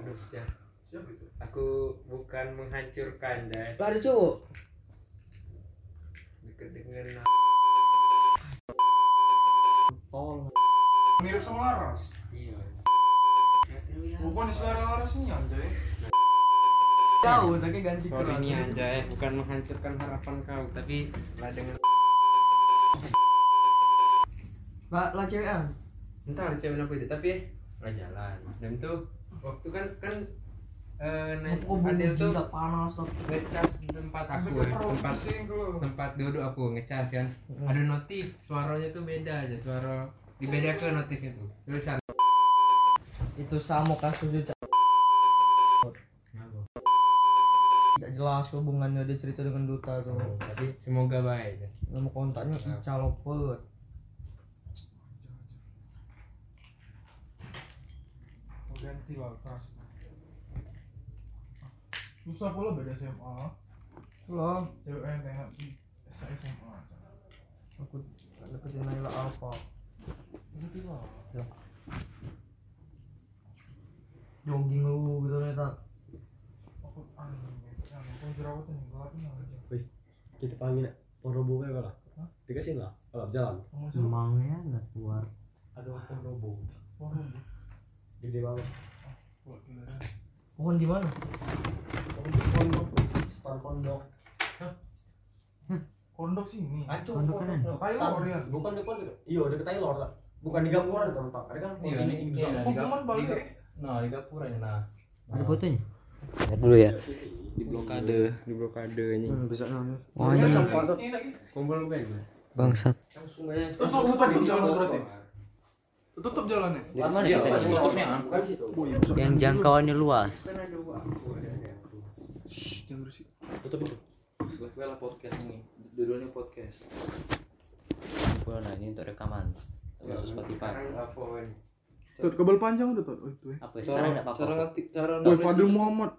aduh itu? aku bukan menghancurkan Lah ada cowok. deket dengan Tol. Mirip sama Laras. iya Bukan selera Larasnya anjay. Jauh tapi ganti sorry nih Anjay bukan menghancurkan harapan kau tapi lah dengan Lah lah cewekan. entah ada cewek apa itu tapi lah jalan dan tuh waktu kan kan eh Oh, Adil tuh panas tapi. ngecas di tempat aku ya, tempat tempat duduk aku ngecas kan ada notif suaranya tuh beda aja suara dibedakan notifnya tuh tulisan Itu sama kasusnya Cak. Tidak jelas hubungannya dia cerita dengan duta tuh. tapi semoga baik Nama kontaknya Ica Lopet. Keras. Susah pula beda SMA. Loh, Cewek yang tengok di SMA. aku deketin Naila Alfa. Ganti lah. Jogging lu gitu nih tak. Aku aneh. Ya, aku jerawatan. Gak ada aja. Wih, kita panggil Porobo kayak lah. Dikasih lah, kalau jalan. Kamu suruh. Emangnya nggak keluar. Aduh, Porobo. Wah, Gede banget. buat gila ya. Pohon di mana? Kondok, star kondok. Kondok sini. Acu, Kondok kanan. Taylor ya. Bukan depan, iya deket Taylor lah. Bukan di Gapura itu tempat. Ada kan Iya, ini ini- tinggi ini besar. ada. Pokemon balik. Nah, di Gapura ya nah. Ada fotonya? Lihat dulu ya. di blokade di blokade ini bisa nanya. Oh, iya, sama kondok. kumpul gue Bangsat. Terus aku tutup jalan berarti. Tutup jalannya. Mana kita nih tutupnya? Bukan situ. yang jangkauannya luas Shh, jangan berisik. Tutup itu. Podcast ini. Dua-duanya podcast. Nah ini untuk rekaman untuk Spotify sekarang iPhone Tuh, kabel panjang udah tuh. Oh, itu ya. apa ya? sekarang enggak cara apa-apa ngetik cara Woi, Fadil. Muhammad.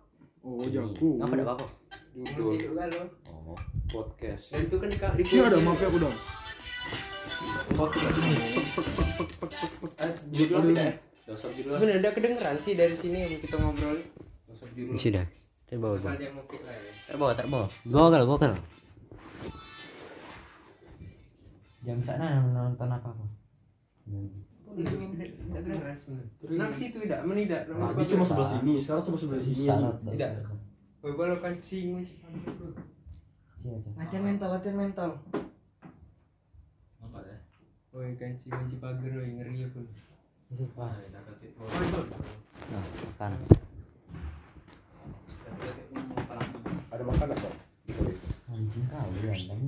Oh, jago. apa enggak apa-apa Judul juga lo oh podcast. dan itu kan di Iya ada maaf ya aku dong. Sebenarnya udah kedengeran sih dari sini yang kita ngobrol. Sudah. Terbawa lah ya. Terbawa terbawa bawa. Kalau bawa kalau. Jam sana nonton apa apa nang situ tidak menidak Tadi cuma sebelah sini, sekarang cuma sebelah sini. Tidak. macam Cia, cia. Latihan mental, latihan mental. Ya? Woi kancing kunci pagar woi ngeri ya pun Wah, Nah, nah makan Ada makanan kok. anjing kalian dan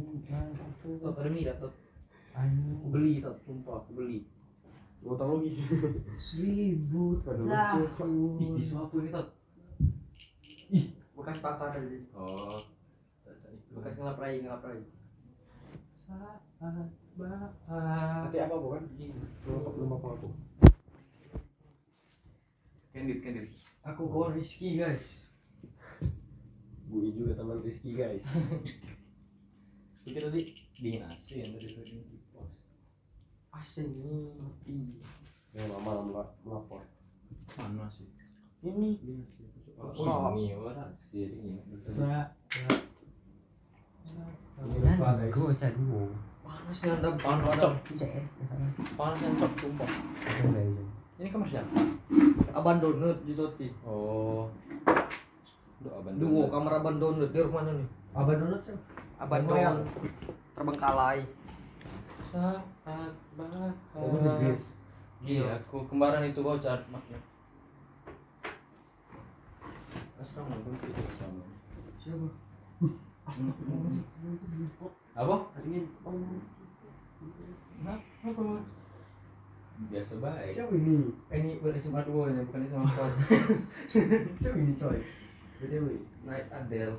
Tuh, ada mie dah, tuh. anjing beli, tuh. Sumpah, aku beli. Ngutang lagi. Seribu tahun. Ih, disuapu ini, tuh. Bekas bakar aja. Oh. Bekas ngelaprai, ngelaprai. Nanti apa bukan? Belum belum apa aku. Candid, candid. Aku kawan Rizky guys. Gue juga teman Rizky guys. Itu tadi dingin asin tadi tadi di pos. Asin ini mati. Yang lama lama melapor. Mana sih? Ini. Oh, ini orang sih ini. Jangan gue cak dulu Panas nih anda Panas. Cok. CS ke sana Panas yang cok sumpah. ya Ini kamar siapa? Aban donut di Toti. Oh. Duh, abang Duo kamar aban donut di rumahnya nih. apa dulu sih Aban donut. Terbengkalai. Saat bahagia. Inggris. Iya, aku kembaran itu kau cari maknya. Asal nonton itu sama. Siapa? Apa? Ini? Biasa baik. siapa ini? Eh, ini bukan SMA 2 nya, bukan SMA 4. Siapa ini coy? BTW. Naik Adel.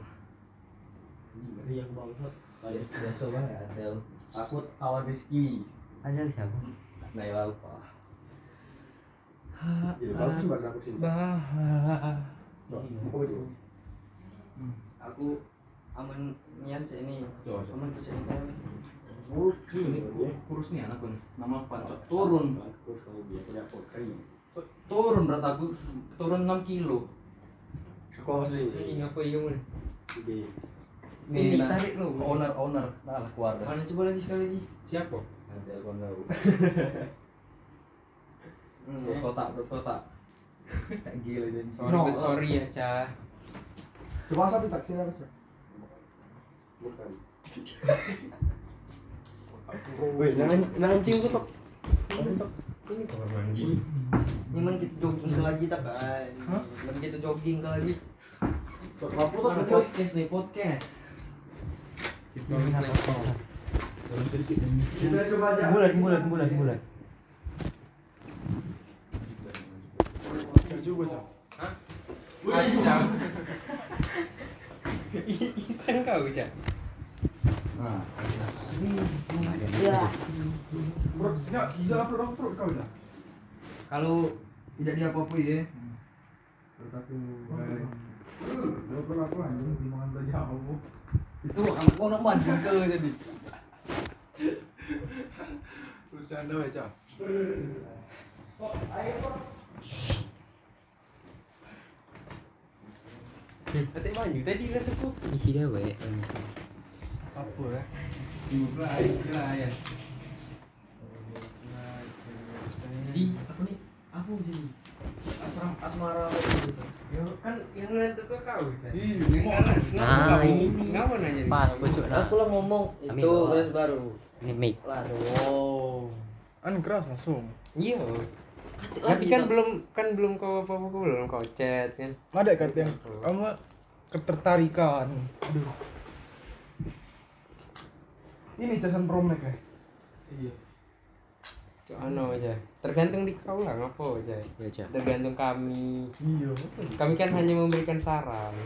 Yang bangsat. Biasa baik Adel. Aku kawan Rizky. Ajal siapa Naik Alfa. Jadi bagus banget aku Aku. Aku aman nian cek ini. Coba. Aman cek ini. Ini kurus nih anakku nih. Nama Pancok turun. Aku aku turun berat aku turun 6 kilo Kau asli. Ini ngapa iya mun? Ini tarik lu. owner owner nah keluarga Mana coba lagi sekali lagi? Siapa? ada telepon tahu Terus kotak, terus kotak. Tak gila dan Sorry, sorry ya, Cah. Coba sapi taksi lah. Bukan. Wih, nang nancing tuh tok. Ini kamar mandi. Ini man kita jogging ke lagi tak kan? Man kita jogging ke lagi. Apa tuh? Podcast nih podcast. Kita coba aja. Bulat, bulat, bulat, bulat. Cak juga cak. Ajam. Iseng kau, Cah. Aku kau dah. kalau tidak ya. Upload aku anjing timbangan belajar aku. Itu anak orang mandi ke jadi. Bercanda wae cak. Tadi maju, tadi rasa ku. Isi dia, we. Apa ya? Ya. Jadi aku nih aku jadi asram asmara gitu. Ya kan yang nanti ke kau, kanan. Nah, Ngapa ini. Ngapa nanya? Pas, pucuk dah. Aku lah ngomong itu kelas baru. Ini mic. Lah, wow. An keras langsung. Iya. Tapi kan belum kan belum kau apa apa belum kau chat kan. Ada kata yang apa ketertarikan. Aduh ini jasan promek ya iya Ano aja, tergantung di kau lah ngapo aja. Ya, ja. Tergantung kami. Iya. Kami kan hanya memberikan saran.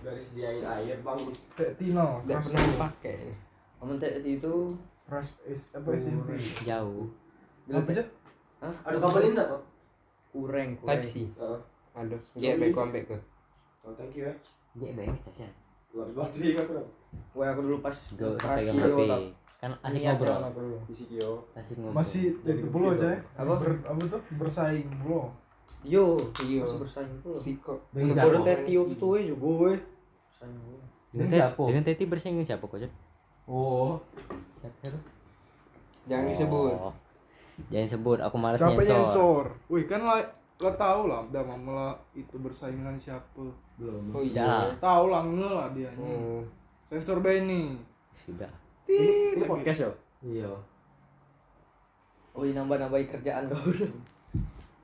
Dari sediain air bang. Tek Tino. Tidak pernah dipakai. Kamu tek itu. Trust is apa oh, sih? Jauh. berapa aja? Hah? Ada kabelin nggak toh? Kurang. Type C. Aduh. Gak baik kau ambek kau. Oh thank you ya. Gak baik caca. 200 baterai gak kurang Wah aku dulu pas gak pegang HP kan asik iya, ngobrol. Kan, asik ngobrol. Masih itu bulu aja ya apa? Ber, apa tuh? Bersaing bulu yo yo masih bersaing bulu siko sebelum teti waktu itu ya juga eh. gue dengan siapa? dengan teti bersaing dengan siapa kau oh. Siapa jangan disebut. Oh. Jangan sebut aku malas nyensor. capek nyensor? Wih kan lah lah tahu lah udah mama itu bersaing dengan siapa. Oh Dah. iya. Tahu lah nge lah dia Oh. Sensor Benny. Sudah. Ini podcast ya? iya. Oh, ini nambah-nambahin kerjaan kau.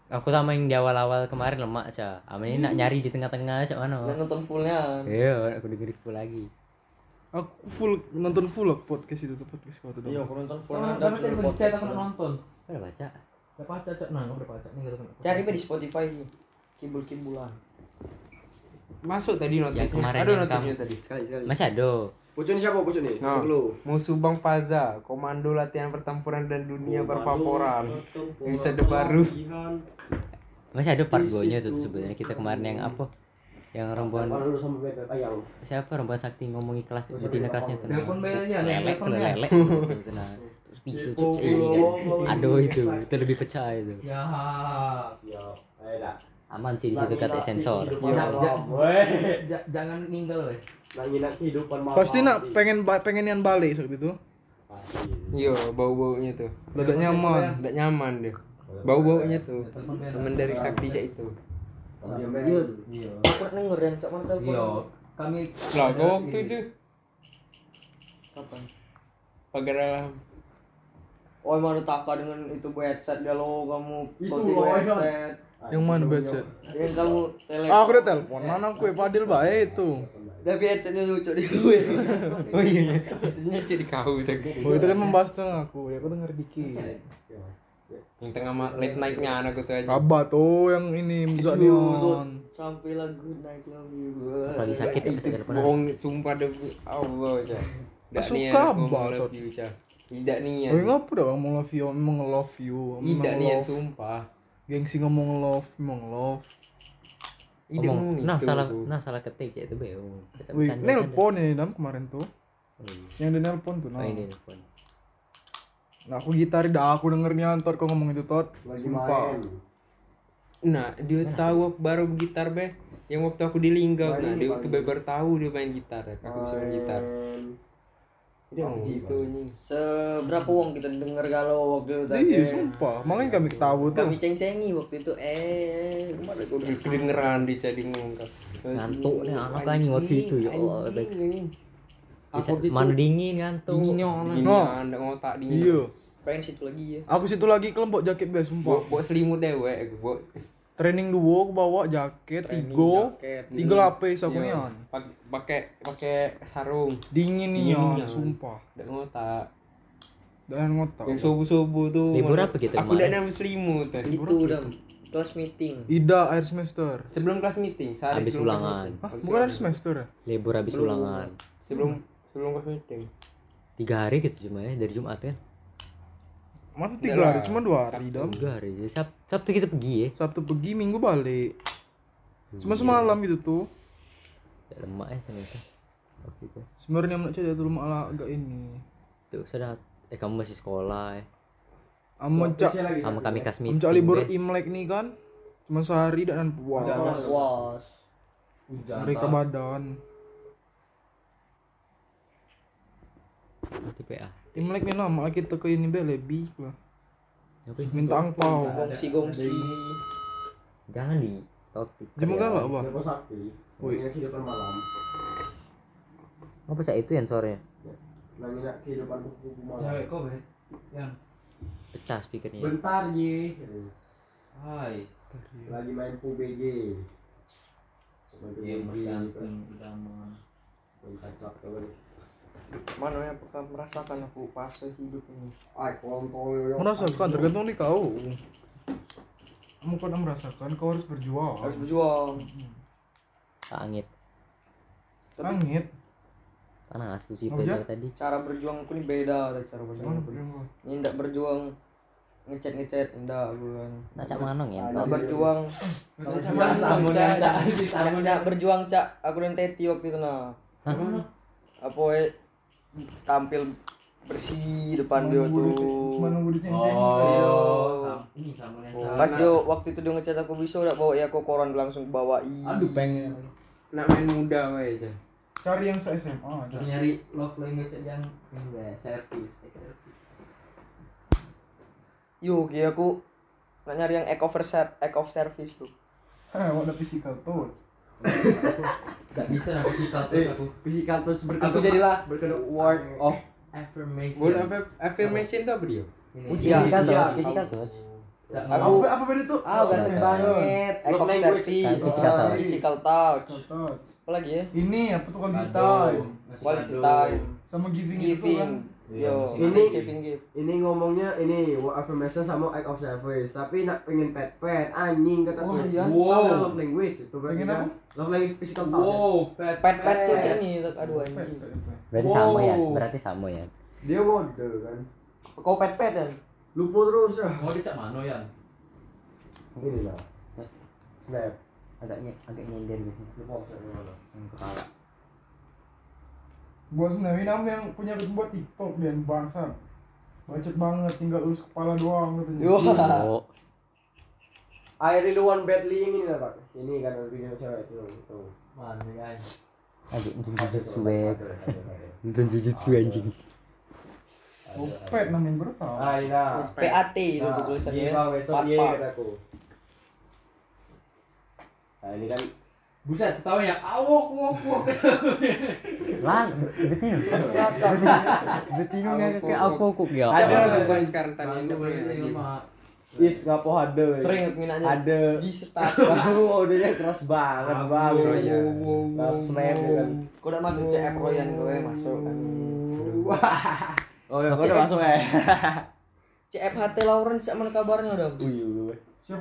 Aku sama yang di awal-awal kemarin lemak, Cak. Amin ini nak nyari di tengah-tengah, Cak mana? Dan nonton fullnya. Iya, aku dengerin full lagi. Aku full nonton full lah podcast itu tuh podcast kau tuh. Iya, aku nonton full. Oh, ada podcast. aku nonton. Udah baca. Udah baca cok nah, udah baca nih gitu kan. Cari di Spotify kibul-kibulan. Masuk tadi notifnya. kemarin Ada notifnya tadi. Sekali sekali. Masih ada. Bocor ini siapa bocor nih? Nah. Lu. Musuh Bang Paza, komando latihan pertempuran dan dunia Komando, pertempuran. pertempuran, Episode baru. Masih ada part gonya tuh sebenarnya kita kemarin yang apa? Yang rombongan siapa rombongan sakti ngomongi kelas betina kelasnya tuh. Telepon belnya, lelek lelek Terus pisu Oh, oh, Aduh itu, itu lebih pecah itu. Siap. Siap. Ayo dah. Aman sih di situ kata sensor. Iya. jangan ninggal weh. Lagi nak kehidupan malam. Pasti nak pengen ba- pengen yang balik saat itu. Pasti. Iya, bau-baunya tuh. Udah nyaman. Tidak nyaman deh. Bau-baunya tuh. Temen dari Sakti Cak itu. Iya. Iya. Aku denger yang cak mana. Iya. Kami Lah, waktu itu kapan? pagar alam. Oh emang ada taka dengan itu bu headset galau kamu ya. headset Yang mana budget? yang kamu tele Ah, aku udah telepon. Mana kue Fadil baik itu. tapi headsetnya lucu di gue Oh iya, aslinya jadi kau tadi. Oh itu kan membahas tentang aku. Ya aku denger dikit. Yang tengah late night-nya anakku tuh aja. Apa tuh yang ini Tuh, Zanion? sampai lagu naik lagi Lagi sakit Eh, telepon. bohong sumpah demi Allah. Tidak Suka banget. Tidak niat. Oh ngapa dah ngomong love you, emang love you, Tidak love. sumpah. Gengsi ngomong love, emang love. Tidak Ngomong, ngomong nah itu. salah nah salah ketik Cak, itu beo. Wih, nelpon ini dam kemarin tuh. Oh, iya. Yang di nelpon tuh Oh, nah. ini nelpon. Nah, aku gitar dah aku denger nyantor kau ngomong itu tot. Lagi Sumpah. main. Nah, dia tahu aku baru gitar be. Yang waktu aku di Linggau, nah dia waktu baru tahu dia main gitar ya. Aku bisa main gitar. Ngomong gitu. Seberapa uang kita denger galau waktu itu tadi? Iya, sumpah. Makanya kami ketawa tuh. Kami ceng-cengi waktu itu eh ke mana kau udah Kedengeran dia jadi ngungkap. ngantuk nih anak anjing waktu itu ya Allah bisa mana dingin ngantuk Dinginnya orang. Dingin, ada ngotak dingin. Iya. pengen situ lagi ya. Aku situ lagi kelembok jaket be sumpah. bawa selimut dewek, aku bawa Training duo aku bawa jaket tiga. jaket. Tiga lapis aku nih Iya, pak- pakai pakai sarung, Dingin nih Yan. sumpah. ada ngotak. Dan ngotak. Yang subuh-subuh tuh. Libur apa gitu Aku udah nambah selimut tadi. Itu udah kelas meeting. Ida akhir semester. Sebelum kelas meeting, sehari Habis ulangan. Hah, Habis bukan akhir semester ya? libur habis ulangan sebelum sebelum kelas meeting. tiga hari gitu cuma ya dari Jumat kan Mana tiga hari, cuma dua hari dong. tiga hari Jadi Sab Sabtu kita pergi ya Sabtu pergi, Minggu balik. Cuma semalam gitu tuh. ya, lemak ya ternyata Sebenarnya nak cerita tuh malah agak ini. tuh sudah eh kamu masih sekolah ya Amon cak, sama kami kas Am meeting cak libur. Imlek nih kan. Cuma sehari dan puas. Was. Mereka badan. Nanti PA Imlek nih lama kita ke ini be lebih lah. Minta angpau. Gongsi-gongsi. jangan di topik Jemu galak apa? Joko Sakti. Nanya kehidupan malam. apa cak itu yang sore Nanya kehidupan kupu-kupu malam. Cewek kok bet? Yang pecah speakernya Bentar ye. Hai Lagi main PUBG. Main Game utama Main kacak kawan. Mana yang pernah merasakan aku fase hidup ini? Ay, kontol yo. Merasakan tergantung nih kau. Kamu pernah merasakan kau harus berjuang. Harus berjuang. angit Langit. panas kusi Apa, Jak? tadi Cara berjuang aku ini beda dari cara berjuang. Ini enggak berjuang ngechat ngechat enggak aku kan. nak cak manong ya Enggak berjuang. Enggak berjuang cak. Aku dan Teti waktu itu nah. Apa eh, tampil bersih depan dia Cuma nunggu di- Cuma tuh. nunggu. Oh Ini yang Pas dia waktu itu dia ngechat aku bisa udah bawa ya aku koran langsung bawain. Aduh pengen Nak main muda wae aja. Cari yang se SMA aja. Nyari love language yang be service, service. Yuk, ya aku nak nyari yang act of, service tuh. What the physical touch. Gak bisa aku sih tuh aku. Physical terus Aku jadilah berkedok word of affirmation. Word of affirmation tuh apa dia? Ujian. physical tuh physical tuh Gak Aku- Apa beda tuh? Ah, ganteng banget. Act of service. Physical touch. Physical touch. Physical touch. Apa lagi ya? Ini apa tuh quality Kado. time. Quality time. Sama giving, itu Giving. kan. Yo, Ini- ini ngomongnya ini affirmation sama act of service tapi nak pengen pet pet anjing kata Oh, iya? Wow. love language itu berarti Pengen kan. love language physical touch ya? Wow, pet Pet pet. tuh ini, aduh Pet, anjing. berarti Wow. sama ya? Berarti sama ya? Dia mode kan. Kau pet pet kan? lupa terus ya. Mau dicak mano ya? ini lah. Snap. Agaknya agak nyender gitu. Lupa mana yang kepala Buat Senawi nama yang punya buat TikTok dan bangsa. Bacot banget, tinggal urus kepala doang katanya. Yo. oh I really want badly yang ini lah pak ini kan video cewek itu itu Mana ya? agak jujutsu web nonton jujutsu anjing Oh, pet namanya berapa? ah lah PAT itu Nah, tulisannya. Iya, besok Pat iya kataku. Nah, ini kan Buset, tahu ya? Awok, wok, wok. lan betina nggak kayak aku kok ya Ada bukan sekarang tadi. Bantu mak. is ngapo ada. Sering aku minatnya. Ada. Di serta. Aku audionya keras banget, Bang. Oh, iya. Keras snap ya kan. Kau udah masuk CF Royan gue masuk kan. Oh, ya, udah masuk ya. CFHT Lauren siapa kabarnya udah?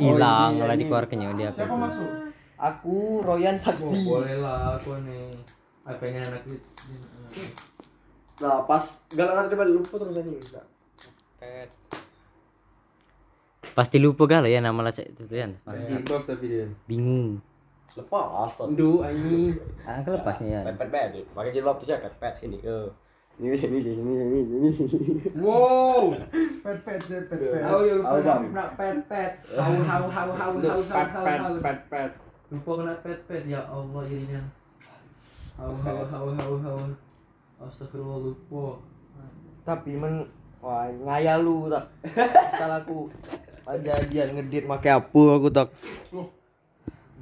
Hilang iya, lah dikeluarkannya dia Siapa masuk? Aku Royan Oh, Sakti. boleh lah aku nih. Aku pengen anak itu. Nah, pas galang terima lupa terus anjing. pasti lupa galau ya nama lacak itu tuh kan tapi bingung Lepas tuh. Ndu anjing. ah kelepasnya ya Pet pet pet. Pakai jilbab tuh ya pet pet sini. Eh. Ini sini sini sini sini. Wow. Pet pet pet pet pet. Oh Apa, Bang? kena pet pet. Hau hau hau hau hau hau pet hau pet hau. pet pet Lupa kena pet pet ya Allah jadinya. Astagfirullah lupa. Tapi men wah ngayal lu tak. Salah aku. Kejadian ngedit make apa aku tak. Mau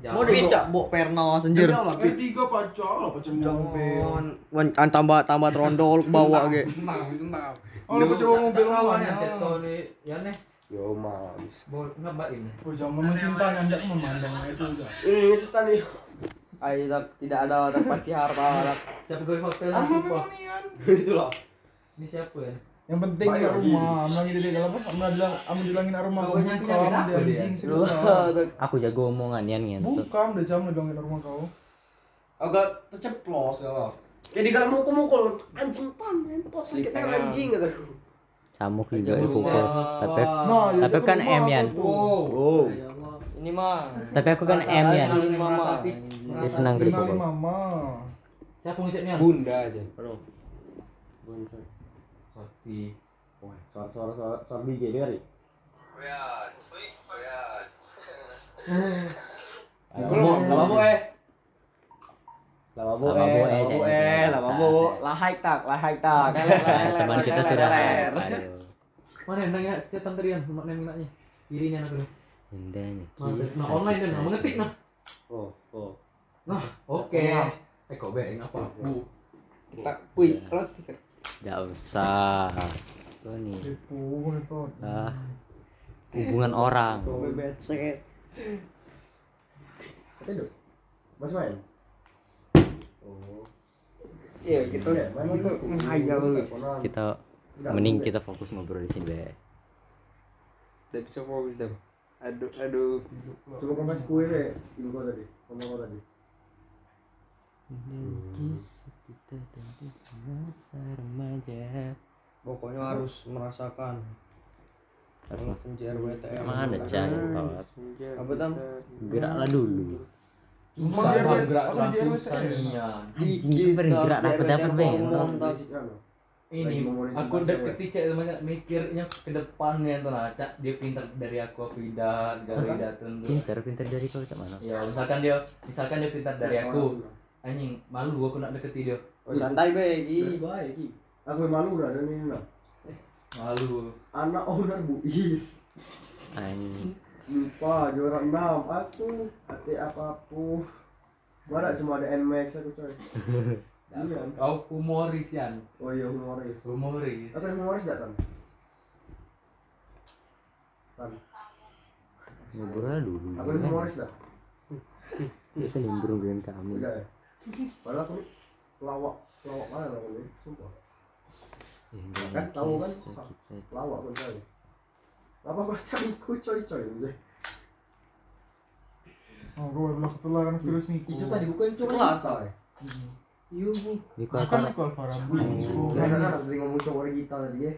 Jangan. dicak bok perno senjir. Eh tiga pacar lah pacar mobil. Jangan Wan- tambah tambah trondol ke bawah ge. Oh lu pacar mobil lawan ya cek ya. ya nih. Yo mams. Mau ngabain. Oh jangan mencintanya anda memandang itu udah. Ini cerita nih. Ayo tak tidak ada tak pasti harta tak. Siapa gue hotel memonian? Itulah. Ini siapa ya? Yang penting di rumah, lagi di dalam apa? Amal bilang, amal bilangin rumah kau punya dia anjing seriusan. Aku jago omongan yan ngentot. Bukam udah jam bilangin rumah kau. Agak terceplos kalau. Jadi kalau mukul-mukul anjing pan entos sakitnya anjing kataku. Samuk juga dipukul. Tapi Nah, ya tapi kan M yan. tuh. Oh. Ya mah. Tapi aku kan M. Ini mama. Dia senang Kenali dipukul. mama. Siapa bunda aja Sakti. Wah, suara suara suara suara DJ nih. Lama lama bu eh. Lama bu eh, eh, lama bu jangan eh, jangan lama saat. bu. Lahai tak, lahai tak. Teman kita sudah. Mana yang nanya setan tadi kan? Mak nanya nak dulu. Indahnya Nah, kisah nah online dan kita. nah, mengetik nah. Oh, oh. Nah, oke. Eh kau beng apa aku? tak wih kalau speaker Gak usah. Tuh nih. Ah. Hubungan orang. Bebet seket. Itu. Mas main. Oh. Iya kita Iya, main kita lagi. ngayal. Kita mending kita fokus ngobrol di sini, Be. udah bisa fokus dah aduh aduh Coba kau kasih kue deh. Ibu kau tadi. Ngomong kau tadi. Kisah kita tentang masa remaja. Pokoknya harus merasakan. Kalau senja RWTM. Mana cah ngentot? Apa tam? Geraklah dulu. Susah RWTM. gerak langsung sanian. Anjing, bergerak dapat dapat beng. Mantap. Ini aku tentang deket cewek. cek sama mikirnya ke depannya tuh nah, Cak, dia pintar dari aku aku tidak gawe dateng tuh. Pinter, pinter dari kau cak mana? Ya, misalkan dia misalkan dia pintar dari aku. Anjing, malu aku nak deketi dia. Oh, santai be iki. baik Ki. Aku malu udah ada nih nah. Malu. Anak owner Bu Is. Anjing. Lupa juara 6 aku hati apa pun. Mana cuma ada NMAX aku coy. Iya. Kau humoris Yan. Oh iya humoris. Humoris. Aku yang humoris gak tan? Tan. Ngobrol dulu. Aku humoris gak? Biasa nimbrung dengan kamu. Enggak ya. Padahal aku nih pelawak pelawak mana aku nih sumpah. Kan tahu kan? Pelawak pun saya. Apa kau cariku coy coy coy. Oh, gue belum ketularan virus Miko. Itu tadi bukan cuma Kelas, kita ya. Iya, Bu. Di kau Bukan apa? Miko Alvaran. Anjing. Kan kan tadi ngomong cowok kita tadi ya.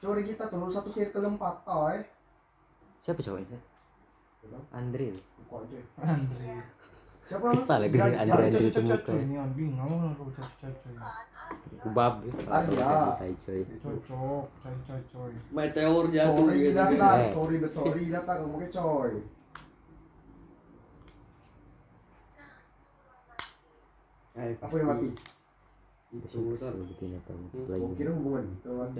Cowok kita tuh satu circle empat tau eh. Siapa cowoknya? Andre. Bukan coy. Andre. Siapa Kesal lagi Jai- dengan Andre Caca itu muka. ini nggak mau aku cuy. Kubab. Ada. Saya coy. Cocok, caca caca cuy. Meteor jatuh Sorry gitu. data, Eh. sorry bet sorry data kamu ke coy. Eh, Aku yang mati. Sebutin apa Gua lagi. kira hubungan kita mati.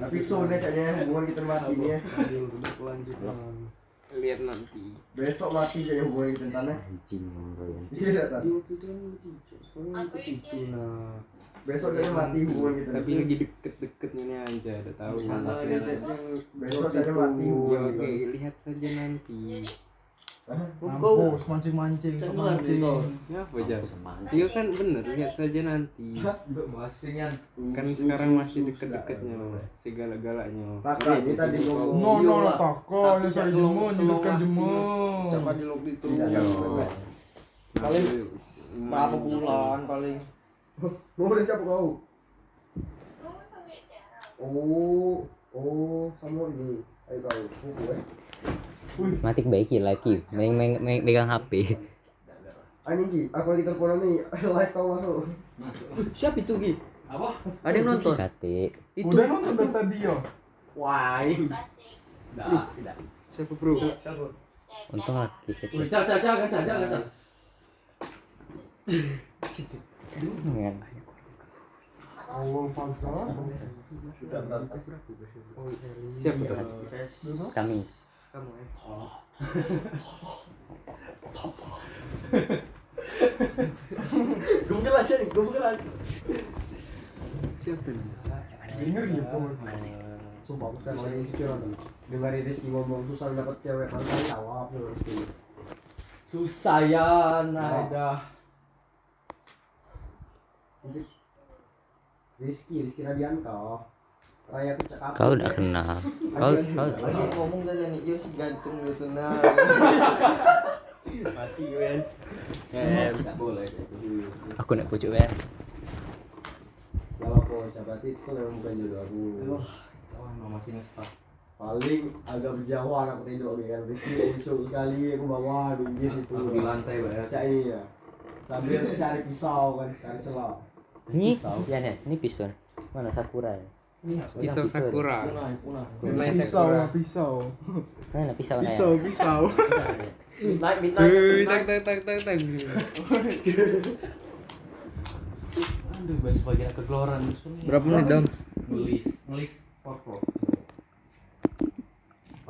Tapi soalnya kayaknya hubungan kita mati ya. lihat nanti Besok mati kayaknya hubungan kita tanah. Anjing ngomongin. Iya data. Besok kayaknya mati hubungan kita. tapi lagi deket-deketnya nih aja udah tahu chatnya. Besok kayaknya mati Ya, hubungan oke kita. lihat saja nanti Mampus, mancing-mancing, mancing. gitu. ya apa aja iya kan bener lihat saja nanti Basingan. kan sekarang masih deket-deketnya segala-galanya Taka, ini tadi ngomong. No, no, no, Iya, Tapi ya saya jemu, lasting. jemu. Coba di log itu. Tidak. Paling berapa bulan paling. Mau udah siapa kau? Oh, oh, sama ini. Ayo kau, buku eh. Matik baiki lagi. Main main main megang HP. Anjing Ki, aku lagi teleponan nih, live kau masuk. Masuk. Siapa itu Gi? Apa? Ada yang nonton? Kate Itu. Udah nonton dari tadi yo. Why? Tidak, tidak. Siapa bro? Siapa? untung lagi kita Wih, cak, cak, cak, cak, cak, cak. Fazal. Siapa ya. Aja nih, aja. Siapa? Denger ya. Sumpah, aku sekarang lagi insecure. Dengerin Rizky ngomong susah dapet cewek mantan jawab lu Rizky. Susah ya, Naida. Rizky, Rizky. Kau udah kenal kau kau Lagi ngomong tadi nih, yo si gantung gitu nah. Mati gue kan. Eh, tidak boleh. gitu. aku nak pucuk ya Gak apa-apa, cabati itu memang bukan jodoh aku. Oh, no, masih ngestak. Paling agak berjauhan aku tidur nih kan. Muncul sekali aku bawa di situ. Aku di lantai, Pak. ya. Cak ini ya. Sambil cari pisau kan, cari celah. ini ya nih ini pisau mana sakura ya Pisau sakura. Pisau, sakura. pisau. mana pisau? Pisau, pisau. Midnight, midnight, Hei, midnight. tak tak tak tak tak. Aduh, bahas bagian kegeloran. Berapa menit dong? Ngelis, ngelis. Popro.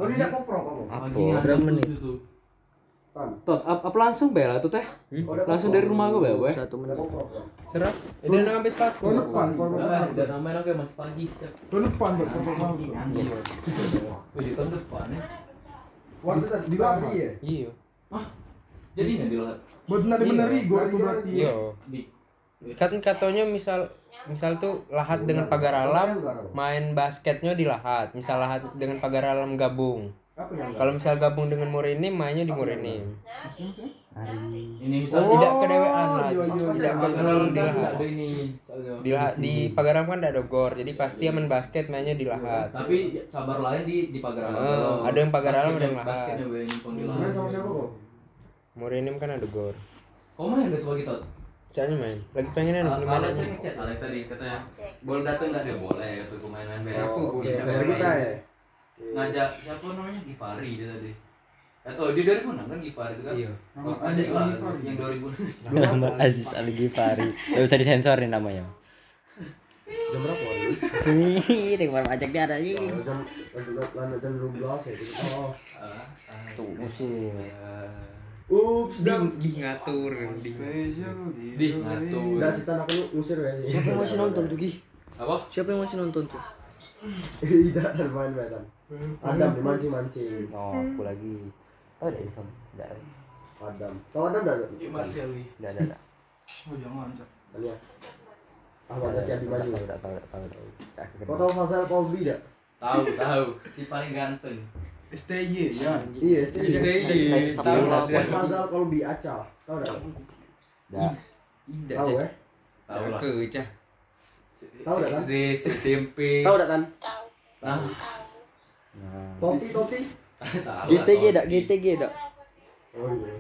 Oh tidak kamu? Pagi Berapa menit? Tot, ap- apa langsung bela tuh teh? udah Langsung dari rumah gue bela, gue. Satu menit. ya? Serap. Ini udah ngambil sepatu. Kau depan, udah namanya oke masih pagi. Kau depan. Wih, di tahun depan ya. Waktu tadi di Bali ya? Iya. Jadi ini dilihat Benar benar Igor itu berarti. Iya. Kan katanya misal misal tuh lahat dengan pagar alam main basketnya di lahat. Misal lahat dengan pagar alam gabung. Apa yang Kalau misal gabung dengan Murinim mainnya di Murinim. ini Oh, Tidak kedewean lah. iya, iya, Tidak iya. kenal di lahat. Di lahat di pagar alam kan ada gor. Jadi pasti main basket mainnya di lahat. Tapi sabar lain di di pagar alam. Eh, Kalau ada yang pagar alam, ada yang lahat. Basketnya di Sebenarnya sama lahat. siapa kok? Murinim kan ada gor. Kau main besok pagi tot? Caknya main. Lagi pengen ada di mana Alek tadi katanya boleh datang nggak dia boleh kata gue main-main. Aku, kita ya. Ngajak siapa namanya Givari dia tadi. Atau di 2006 kan Givari itu kan? Iya. Oh, ajak lah yang 2000. nama Aziz Al Ghifari Gak usah disensorin namanya Jam berapa? Wali? Nih, dengan ajak dia ada ini. Jam jam 12 ya. gitu. Oh. Tuh, musim. Ups, dan Di, di ngatur di. Di ngatur. udah si tanah aku ngusir ya. Siapa yang masih nonton tuh Gi? Apa? Siapa yang masih nonton tuh? Tidak, ada main-main. Adam dimancing-mancing. Oh, aku lagi. Tahu dari sama? Tidak, Adam. Tahu Adam enggak? Marcelli. tidak, tidak. Oh jangan, Cak. Tanya. Ah, Ahmad Zaki Adi Maju. Tidak tahu, tidak tahu, tidak tahu. Kau tahu Fazal Kolbi enggak? Tahu, tahu. Si paling ganteng. STY ya. Iya, STY. Tahu. Fazal Kolbi Aca. Tahu enggak? Tidak. Tidak Tahu ya? Tahu lah. Tahu nggak, kan? SMP. Tahu enggak kan? Nah, Tahu lah. GTG dak, GTG dak. Oh iya.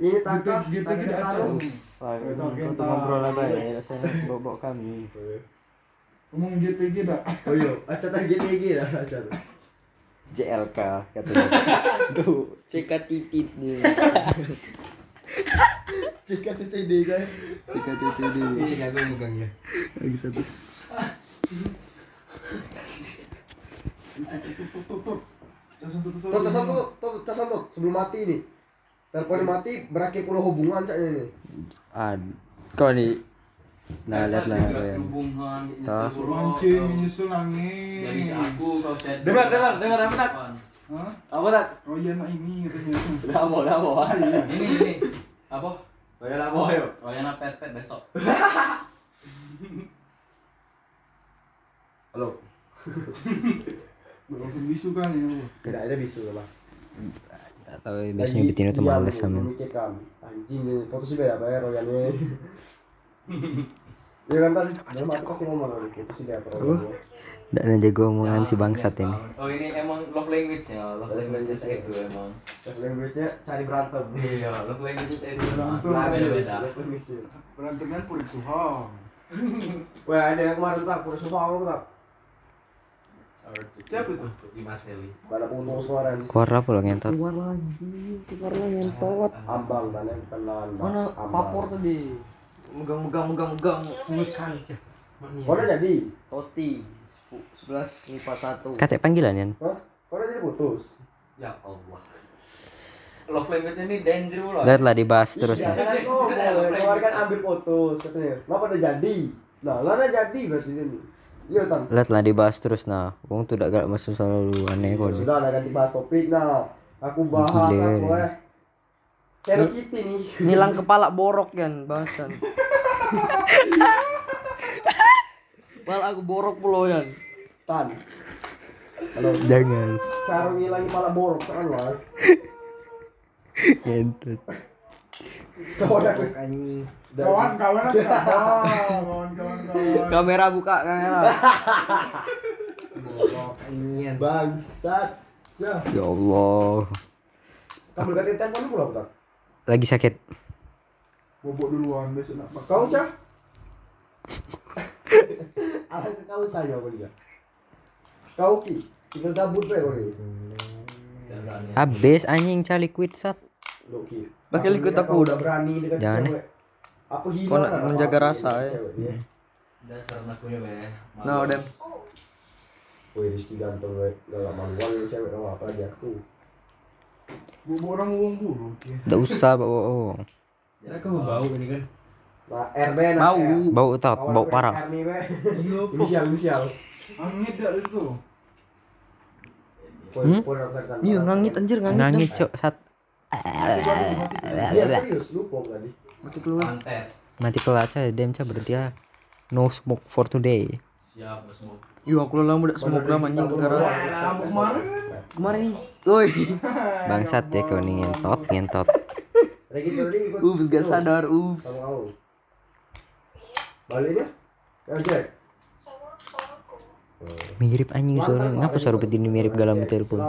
Ini Taka, Gitu, gitu, untuk ngobrol apa ya? Saya bawa kami. Ngomong GTG dak. Oh iya, Aca tadi GTG dah. JLK katanya. Duh, CK titit dia. Kan. CK titit dia. Ini aku megang ya. Lagi satu. Tutup Tuh, casan tuh, tuh, casan tuh, sebelum mati nih. Teleponnya mati, berakhir pula hubungan caknya ini. ah, kau nih. Nah, lihat lah ya. Hubungan, Allah. menyusul angin. Jadi aku kau chat. Dengar, dengar, dengar, apa, Tak? Hah? Apa tak? Oh iya nak ini katanya. Udah mau, udah mau. Ini ini. Apa? Udah lah mau ayo. Royana pet pet besok. Halo. Langsung bisu kan ya. Tidak ada bisu lah. Gak tahu biasanya betina tuh males sama. Memikirkan. Anjing ini, foto sih beda bayar royannya. Iya kan tadi, dalam aku pasti ngomong lagi, itu sih beda royannya. Gak ada jago omongan si bangsat ini. Oh ini emang love language ya, love language itu emang. Love language-nya cari berantem. Iya, lo pengen itu cari Berantem. beda beda. Love language-nya. Berantemnya puri suhang. Wah, ada yang kemarin tak, kurang suka aku tak. Siapa itu? Di. Keluar apa lo ngentot? Keluar lagi, keluar lagi ngentot. Ambang kan yang kenalan. Mana papor tadi? Megang megang megang megang. Sekali aja. Mana jadi? Toti. Sebelas lipat satu. Kata panggilan ya? Hah? Jadi putus? Ya Allah. Love language ini danger loh. Lihatlah dibahas terus Iya, nih. kan kau boleh. Kemarin kan ambil putus katanya. Kenapa udah jadi? Nah, Lana jadi berarti ini. Iya, Tan. Lihatlah dibahas terus nah. Wong tuh gak masuk selalu aneh kok. nih. Sudah, nah ganti bahas topik. Nah, aku bahas Gila aku nih. eh. Hello Kitty nih. Nilang kepala borok yan, bahasan. Mal aku borok pulau yan. Tan. Halo. Jangan. Cara ngilangi pala borok kan lah. Ngentot. Kau udah Anjing. Kawan kawan kawan kawan. Kamera buka kamera. Bangsat. Ya. Ya Allah. Kamu ganti telepon dulu apa? Lagi sakit. Bobok duluan besok nak makan. Kau cah? Ke kau saya apa dia? Kau ki, be kau ni. Habis anjing cali quit sat. Bakal ikut aku udah berani Jangan, cewek. Apa hina? Kau menjaga apa rasa, ya. cewek. Dasar anaknya be. Nah, dem. Woi, Rizky ganteng we. Gak maluan lu cewek sama apa aja tuh. Bobok orang uang bulu. Gak usah bawa oh. Ya kamu bau ini kan. Nah, RB nah. Bau. Bau Kawan bau gue, parah. Iya Inisial, inisial. Angin dah itu. Hmm? rekan-rekan. Iya ngangit anjir ngangit. Nangis cok sat. Serius, lu kok tadi. Mati keluar. Pantet. Mati kelas aja dem ca berhenti ya. No smoke for today. Siap bos mau. Iya aku lalang budak semua gram anjing gara Lampu kemarin. kemarin. Woi. Bangsat ya kau nih ngentot ngentot. Ups gak sadar, ups. Sama kau. Baliknya? Ya. Mirip anjing suara. Ngapa suara begini mirip galam telepon?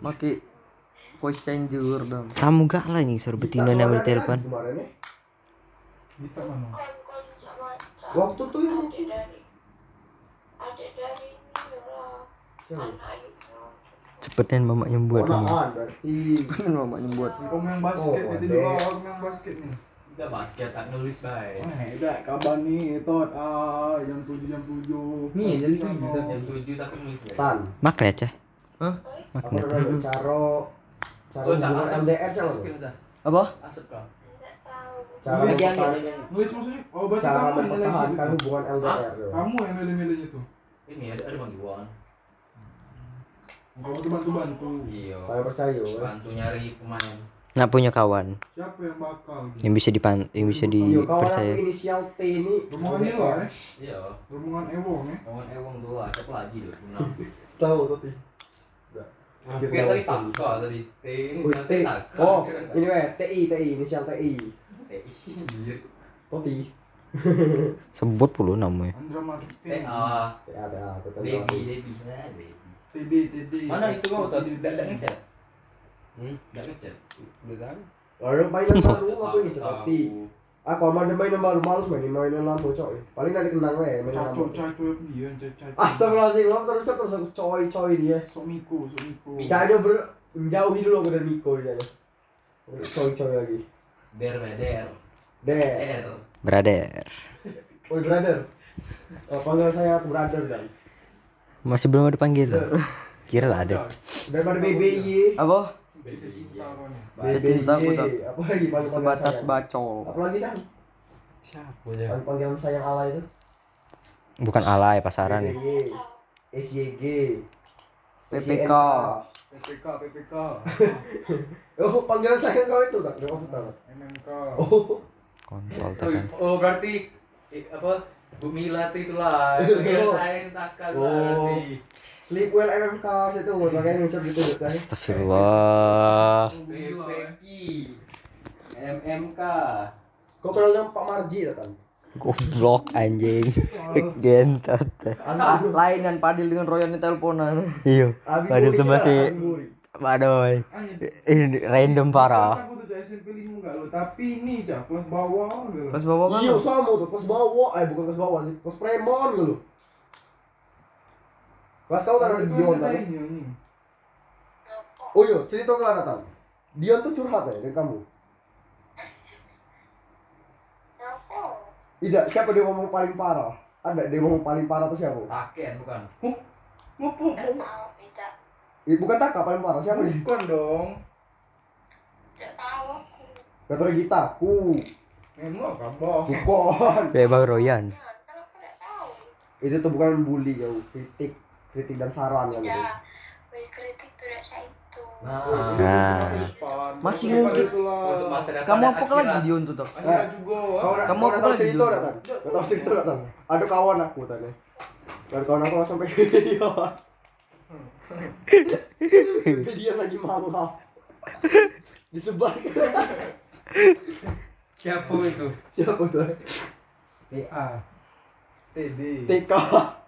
Maki voice changer dong. Kamu gak lah anjing suara betina Kita nama kemarin telepon. ya. Mana? Waktu tuh yang Cepetan mamanya buat. Ponaan berarti. Pengen mamanya buat. Kau main basket Oh, itu dulu. Aku main basket nih. Udah basket tak ngelis bae. Eh, udah kabar nih, tot. Ah, jam tujuh jam tujuh. Nih, jadi tujuh jam tujuh tapi ngelis bae. Tan. Magnet cah. Hah? Namanya? Caro LDR caro. Asapin aja. Apa? Asap kau. Cara. Nulis maksudnya? Oh, berarti cara kamu mempertahankan itu. hubungan LDR. Kamu yang milih-milihnya tuh. Ini ada ada bang Iwan. Kamu tuh bantu-bantu. Iya. Saya percaya. Bantu nyari pemain. Nak punya kawan Siapa yang bakal? yang bisa dipan yang bisa Iya, kawan dipercaya. inisial T ini. Rombongannya lo ya? Iya. Rombongan Ewong ya? Kawan Ewang dulu lah. Siapa lagi tuh? Tahu tapi. Hampir tadi takka tadi. T. Oh, T. Oh, ini weh, TI, TI, inisial TI. T. Toti. Sebut puluh namanya. Andra Martin. TA. Ya, ada, Devi. Nah, Devi. TD, TD. Mana itu kau tadi? Tidak tidak ngecat. Hmm, tidak ngecat. Udah kan? Lalu mainan baru aku ini Toti. Aku aman mainan baru males main mainan lama coy. Paling dari kenang weh mainan Caco, lama. caco ya dia, caco. Astagfirullahaladzim, kamu terus terus aku coy coy dia. Sok Miko, sok Miko. Bicanya ber menjauhi dulu aku dari Miko dia. Coy coy lagi. Der, be, der. Der. Der. Brother. Oi brother. Oh, panggil saya aku brother dan. Masih belum ada panggil. Kira lah ada. Daripada BBY. Apa? Cinta kau nih. Saya cinta aku tak. Lagi panggil Sebatas sayang? bacol. Apa lagi kan? Siapa Panggil panggilan sayang ala itu. Bukan alay pasaran. BBY. SYG. PPK. PPK, PPK. Oh, panggilan sayang kau itu tak? Oh, bukan. MMK. Oh, Kontol Oh, tekan. oh, berarti apa? Bu Mila itulah. Panggilan sayang takkan Oh. berarti. Sleep well MMK situ makanya ngucap gitu kan. Astagfirullah. PPK. MMK. Kau kenal dengan Pak Marji tak kan? Goblok anjing. Gentot. Lain kan Padil dengan Royan di teleponan. Iya. Muri tuh masih. Waduh. Anjir. Ini random Kelas parah. aku tuh Cak, SMP lima enggak lo, tapi ini cak kelas bawah gitu. Pas bawa kan. Iya sama tuh kelas bawah, eh bukan kelas bawah sih, kelas premon gitu. Kelas kau kan ada Itu Dion kan? anjing. Oh iya, cerita ke datang. Dion tuh curhat ya dari kamu. Tidak, siapa dia ngomong paling parah? Ada dia ngomong paling parah tuh siapa? Taken bukan. Ngopo? Eh, bukan Taka paling parah, siapa dia? Bukan dong. Kata Gita, ku, Emang kabar. bukan. Kayak Bang Royan. Itu tuh bukan bully jauh, kritik, kritik dan saran kan gitu. Nah, Nah. Masa depan. Masih Masa depan mungkin. Kamu apa lagi Dion tuh toh? Nak, Kamu apa lagi kan? Kau tahu cerita tak kan? Ada kawan aku tadi. Dan kawan aku sampai video. dia lagi mangga. Disebarkan. Siapa itu? Siapa tuh? TA. TD. TK.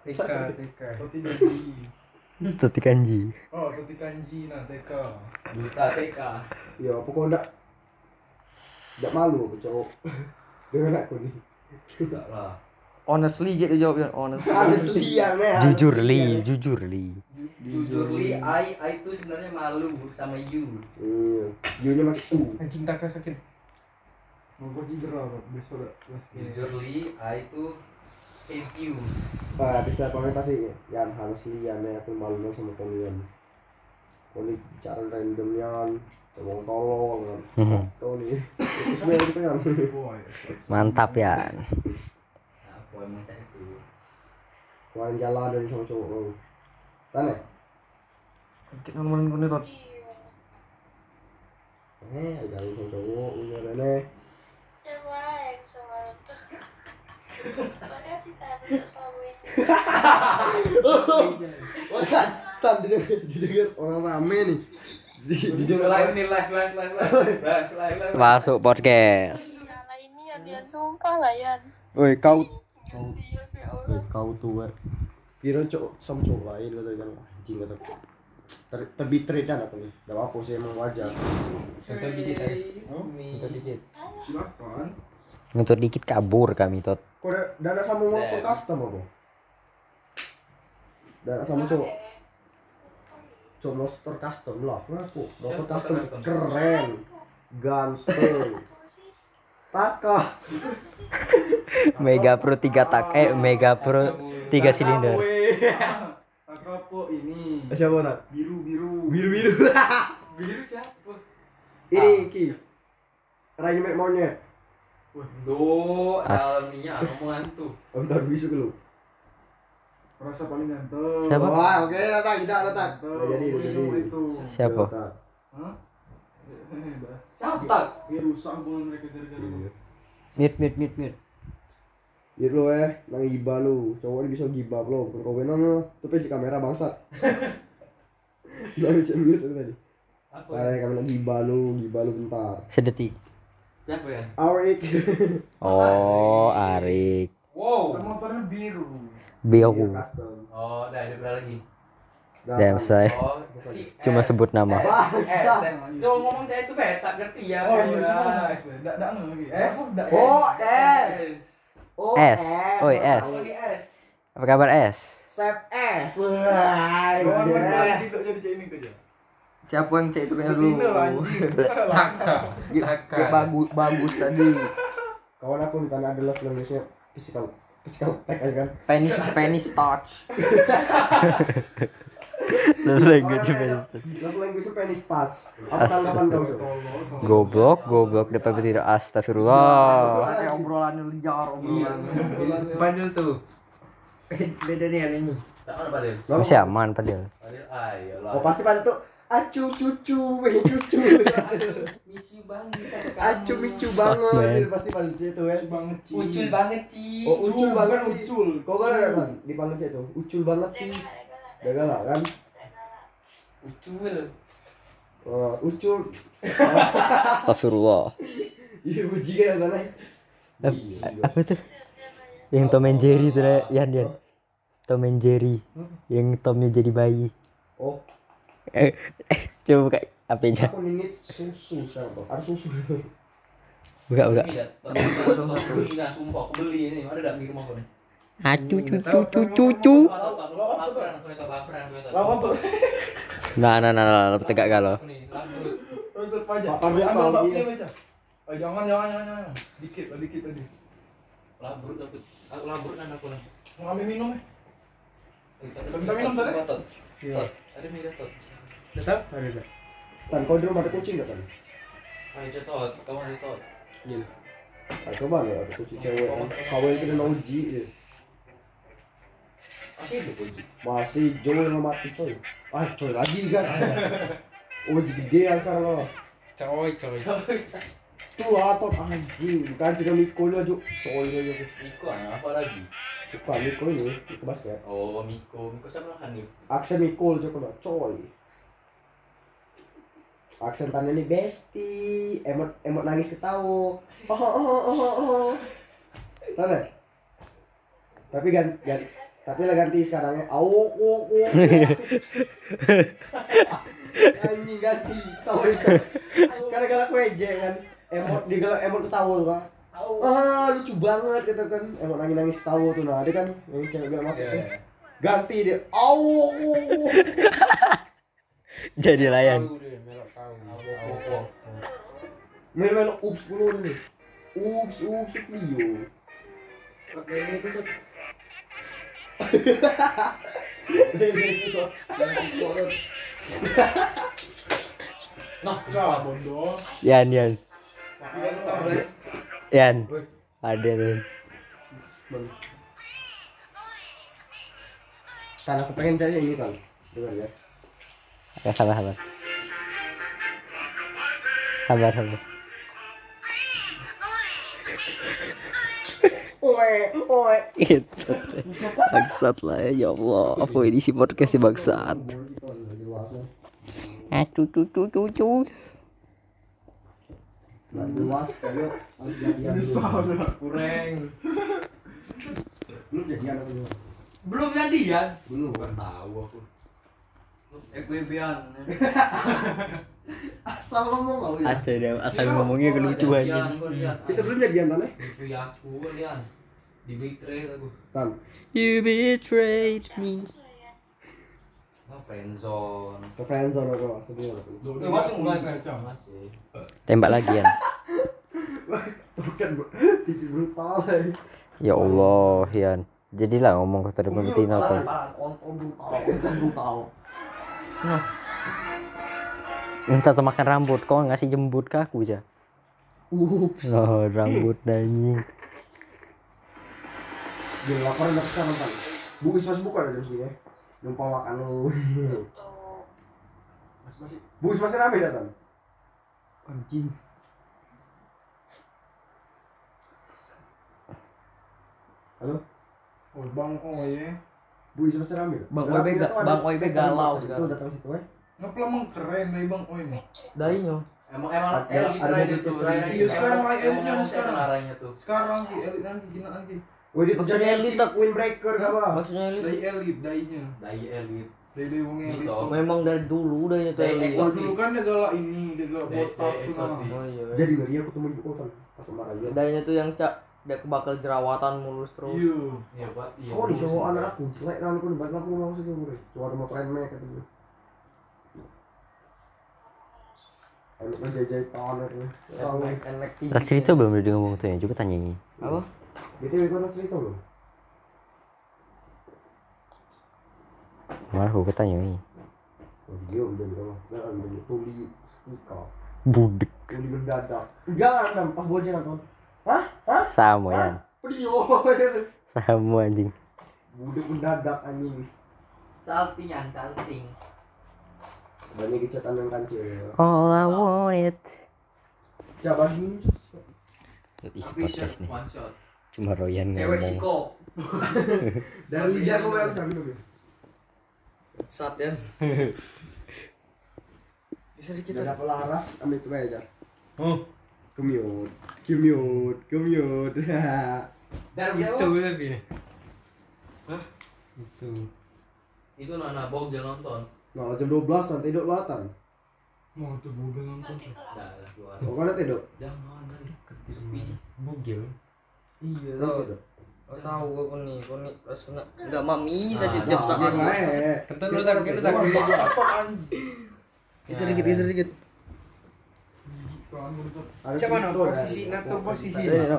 TK, TK. Toti Kanji. Tuti kanji. Oh, Toti Kanji nah TK. Duta TK. Ya, pokoknya enggak enggak malu aku cowok. Dengan aku nih. Enggak lah. Honestly gitu jawabnya honestly. Honestly ya, nih. Jujur li, ya. jujur li. Jujur li, I, I itu sebenarnya malu sama you. Iya. You-nya pakai U. Anjing tak sakit. Mau kau cedera Pak, besok ini. Jujur li, I itu hate you. Ah, habis dari komen pasti Yan honestly ya, nih aku malu sama kalian. Kau nih bicara random Yan. Tolong tolong kan. Kau nih. Ya. Mantap ya. Apa emang cak itu? Kemarin jalan dari sama cowok kau. Tanya. Kita nemenin kau nih toh. Eh, jalan sama cowok, punya nih. Wah, tan didengar, orang rame nih. Live nih, live, live, live, live, live, live, live. Masuk podcast. ini ya sumpah lah Yan Woi, kau kau kau tuh, weh. Kira cowok sama cowok lain kata kan anjing kata. Ter terbitret kan apa nih? Gak apa sih emang wajar. Sentuh dikit aja. Sentuh dikit. Ngentur dikit kabur kami tot. Kau udah udah ada sama motor custom apa? Ada sama cowok. Cowok motor custom lah, ngaku. Motor Siapa custom keren, ganteng. Taka. Mega Pro 3 tak eh Mega Pro 3 silinder. Ini? Siapa nak? Biru biru. Biru biru. Biru siapa? Ini Ki. Rayu mek monyet. Do, As. dalam minyak omongan tuh. Oh, tak bisa lu. Rasa paling ganteng. Siapa? Wah, oke, datang, tidak datang. Ganteng. Nah, jadi, Itu. Siapa? Datang. Hah? Siapa? Ini rusak hubungan mereka gara-gara Iya. lu. Mute mute mute mute. Lu eh, nang giba lu. Cowok ini bisa giba lo. Benar lu. Tuh peci kamera bangsat. Bisa mute tuh tadi. Apa? Kayak kami nang giba lu, giba lu bentar. Sedetik. Siapa ya? Arik. Oh, Arik. Wow. Motornya biru. Biru. Custom. Oh, dah ada berapa lagi? Damn say. Oh, si Cuma S. sebut nama. Eh. Coba ngomong saya itu beta ngerti ya. Oh, iya, cuma S, lagi. S. Oh, S. S. Oh, S. Oi, S. Apa lagi S? Apa kabar S? Sep S. Wah, iya. tidak jadi ini kerja. Siapa yang cek itu kayaknya dulu? Dia bagus bagus tadi. Kawan aku minta ada love language-nya physical physical tag aja kan. Penis penis touch. Language Love language-nya penis touch. Apa tanggapan kau? Goblok, goblok depan tidak astagfirullah. Kayak obrolannya liar obrolan. Padahal tuh. Beda nih hari ini. Masih aman. Padel, ayo lah. Oh pasti pada tuh acu cucu, weh cucu. Miss you banget acu micu banget man. pasti pada situ ya. banget Ci. Ucul banget, Ci. Oh ucul banget ucul. Kau kan ada kan dipanggil sih itu. Ucul banget sih. Gak galak kan? Ucul. Oh, ucul. Astagfirullah. Iya puji kan mana? Apa tuh? Yang Tom and Jerry tuh Yan Yan. Tom and Jerry. Yang Tomnya jadi bayi. Oh. Eh, eh, coba buka apa aja. Aku ini susu sekarang tuh. Ada susu. Buka buka. Ini dah. Ini dah sumpah aku beli ini. Ada dak di rumah aku nih. Acu cu cu cu cu cu. Nah nah nah nah, nah tegak kalau. Iya. Oh, jangan jangan jangan jangan. Dikit dikit tadi. Labrut aku. Labrut nan aku nih. Mau ambil minum ya? Minta minum tadi. Ada minum tot. Tetap ada. Tan kau di rumah ada kucing gak tan? Ayo cetot, kamu ada tot. Ah, coba nih ada kucing cewek. kan. Kawin itu udah uji. ya. Masih hidup kunci. Masih Joey yang mati coy. Ah coy lagi kan. Uji gede yang sekarang lo. Coy coy. Tuh atau anjing. Bukan juga Miko lo aja. Coy lo aja. Miko apa lagi? Bukan Miko ini. Miko basket. Oh, Miko. Miko siapa lah Hanif? Aksen Miko lo coba coy. Aksen tanya nih besti. Emot emot nangis ketawa. Oh oh oh oh oh. Tahu deh? Tapi ganti, ganti tapi lah ganti sekarang ya. Awok wok wok. Anjing ganti. Tahu itu. Karena galak weje kan. Emot di galak emot ketawa tuh kan. Ah lucu banget gitu kan. Emot nangis nangis ketawa tuh nah. Ada kan yang cewek galak mati tuh. Ganti dia. Awok wok wok. Jadi layan. Melo melo ups dulu nih. Ups ups Leo. Lele itu tuh. Yang Ciko tuh. Nah, Salah bodoh. Yan Yan. Yan. Ada tuh. Kan aku pengen cari yang ini kan. Dengar ya. Ya sabar sabar. Sabar sabar. Oe, oe. Itu. Bangsat lah ya, ya Allah. Apa ini si podcast si bangsat? Acu cu cu cu cu. Kurang. Belum jadian apa dulu? Belum jadian. Belum. Bukan tahu aku. FWB-an. Asal ngomong kau ya. Aja dia asal ngomongnya kelucu aja. Kita belum jadian eh? Ya aku lian. Di betray aku. Tan. You betrayed me. Friendzone. Ke friendzone aku sedih aku. Masih mulai kan? Masih. Tembak lagi Yan. Bukan brutal eh. Ya Allah, Yan. Jadilah ngomong ke tadi Valentino tuh. Brutal. Minta tuh makan rambut, kok ngasih jembut ke aku aja. Ups. Oh, rambut anjing. Dia laporan dari sekarang tan. Bu Is masih buka ada jam segini ya. Numpang makan lu. Masih masih. Bu Is masih rame dah tan. Anjing. Halo? Oh, Bang Oye. Bu Is masih rame. Bang Udah, Oye kita ga- tuh ada- Bang Oye kita galau datang sekarang. datang situ eh. Ngapa emang keren dari Bang Oye nih? Dainya. Emang emang Ada- elit itu. Iya, sekarang Emang- lagi elitnya emang sekarang. sekarang arahnya tuh. Sekarang ki elit nanti gina nanti. Wih Maksudnya jadi elit, tak? Windbreaker gak apa? Maksudnya ini Dari elit, dainya. Dai elit. Dari dari wong elit. Bisa. memang dari dulu dainya tuh. Dari elit. eksotis. Oh, dulu kan dia galak ini, dia galak Dari- botak dari tuh. Oh iya. Jadi ngeri aku temuin bu Otan. Pas kemarin dia. Dainya tuh yang cak dia bakal jerawatan mulus terus. Iya. Iya, Pak. Iya. Kok cowok anak aku, selek kan aku debat aku ngomong sih gue. Cuma ada motor mek kata gue. Enak nih. Emek emek tinggi. Lah cerita belum udah ngomong tuh ya, juga tanya ini. Apa? BTW kau nak cerita belum? Kemarin aku ketanya ini. Oh dia udah. Nah, udah tuli stika. Budek. Tuli mendadak. Enggak ada pas bocah nonton. Hah? Hah? Sama Yan. Prio. Sama anjing. Budak mendadak anjing. Saltingan, salting. Banyak kecatan yang kancil. All I wanted. Coba ini. Isi podcast nih. one shot. Cuma Royan Cewek ngomong. Ciko. Dari lidah kau yang bisa minum ya. Sat ya. Bisa dikit. Kita dapat laras ambil itu aja. Oh, Commute, commute, commute. Dar itu gitu. tapi nih. Hah? Itu. Itu Nana Bog dia nonton. Nah, jam 12 nanti dok latan. Mau tuh bugil nonton lah keluar. Oh, kan nanti dok. Jangan nanti sepi. Bugil. Iya Nanti tau. Oh tahu aku nih, aku nih rasanya nggak mami saja Ah, setiap Nah, saat. Kata lu tak, kita tak. Geser dikit, geser dikit. Kan udah Coba no, posisi, ngatur posisi. Balik.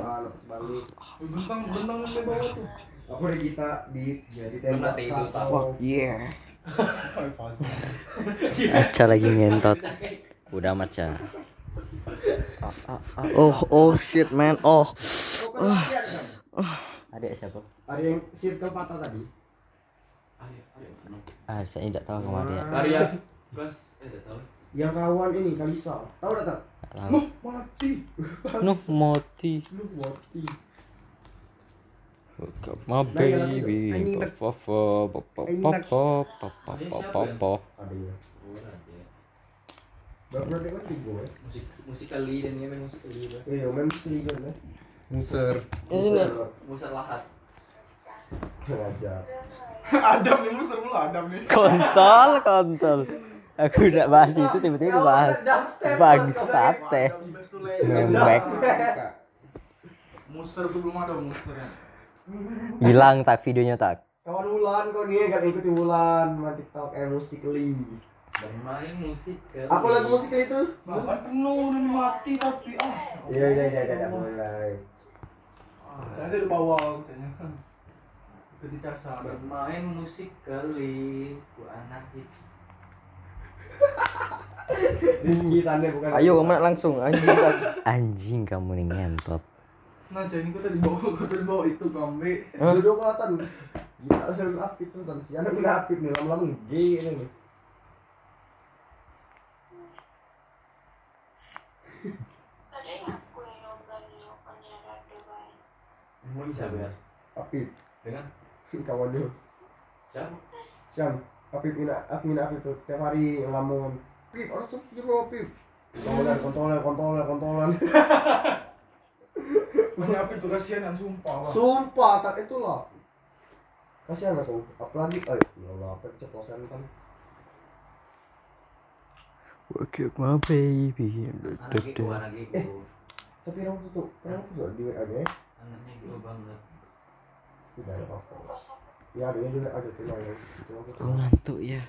bentang bentang di bawah tuh. Aku ada kita di di tembak. Fuck yeah. Aca lagi ngentot. Udah amat Ca. Oh oh shit man. Oh. Oh, kan kan? Adik siapa? Ada yang circle patah tadi. Ah, saya tidak tahu kemarin ya. Karya kelas eh tidak tahu. Yang kawan ini Kalisa. Tahu tak? tahu. Nuh, mati. Nuh moti. Lu mati. Look up my baby. Papa, papa, papa, papa, papa, papa. Oh. Baru pernah dengar tiga ya. Musik musikali dan dia main musikali. Bang. Iya, main mesti kan Muser. Nih. Musik lahat. Ngajar. Adam nih muser mulu Adam nih. Kontol, kontol. Aku udah bahas itu tiba-tiba dibahas. Bangsat teh. Ngembek. Muser tuh belum ada muser ya. Hilang tak videonya tak. Kawan Wulan kau nih gak ikuti Wulan main TikTok eh musikly. Bermain musik. Apa lagu musikly itu? Bahkan penuh udah mati tapi ah. Iya iya iya iya mulai. Saya di bawah katanya. Ke di casar. Bermain musik kali ku anak hits. Rizky tanda bukan. Ayo kamu langsung anjing. Anjing kamu nih ngentot. Nah, jadi ini kita di bawah, kita di bawah itu kambe. Duduk kelihatan. Gila selalu apik tuh si anak kena apik nih lama-lama G ini nih. Mau bisa biar Apik. dengan Kawan dia. siapa? Siang. Apik ini apik ini apik tuh tiap hari ngelamun. Pip, orang sepi bro Pip. Kontolan, kontolan, kontolan, kontolan. Banyak apa itu kasihan yang sumpah. Bang. Sumpah, tak itulah. Kasihan aku. Apalagi, eh, ya Allah, apa keceplosan kan. Work it my baby. Anak itu anak itu. Tapi orang tuh, kenapa tuh di WA nya? Anaknya gue banget. Tidak ada apa-apa. Ya, ada juga ada ya. Aku ngantuk ya.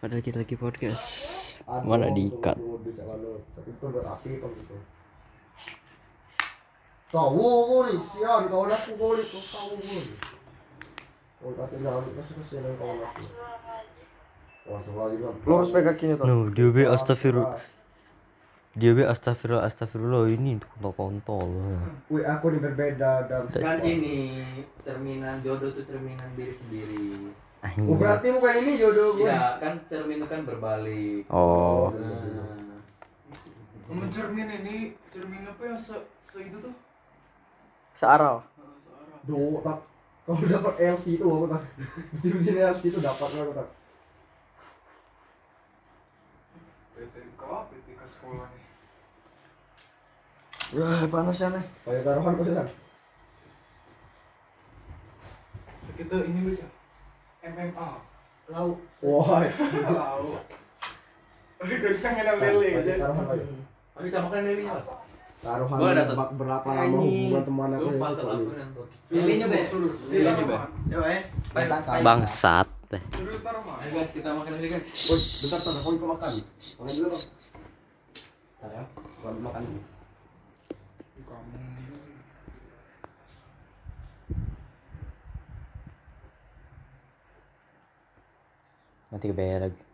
Padahal kita lagi podcast. Aduh, Mana diikat? Tahu kau nih, sian kawan aku kau kau tahu kau nih. Kau kata jangan kasih kasihan yang kawan aku. Wah, sebelah juga. Lurus pakai kakinya tuh. No, dia be astagfirullah. Dia be astagfirullah, astagfirullah ini untuk kontol. Wih, aku nih berbeda dan. Kan ini cerminan jodoh tuh cerminan diri sendiri. Oh, berarti bukan ini jodoh gue. Iya, kan cermin itu kan berbalik. Oh. Nah, cermin ini, cermin apa yang se, se itu tuh? Searah. Searah. Duh, tak. Kalau dapat LC itu aku tak. Betul-betul LC itu dapat aku tak. PTK, PTK sekolah nih. Wah, panas ya nih. Kayak taruhan kau sedang. Kita ini baca MMA. lau. Wah, Tahu. Oke, kan kenal lele aja. taruhan aja. Tapi sama kan lilinya. Pak. Taruhan Gua ada bak- berapa lama hubungan teman aku Sumpah yang tuh nih. nonton. Lilinya Be. Lilinya be. Yo eh. Bangsat. Suruh taruh mah. Ayo guys, kita makan lili guys. Bentar bentar, aku ikut makan. Makan dulu. Bentar ya, makan dulu. Kamu nih. Nanti kebayar lagi.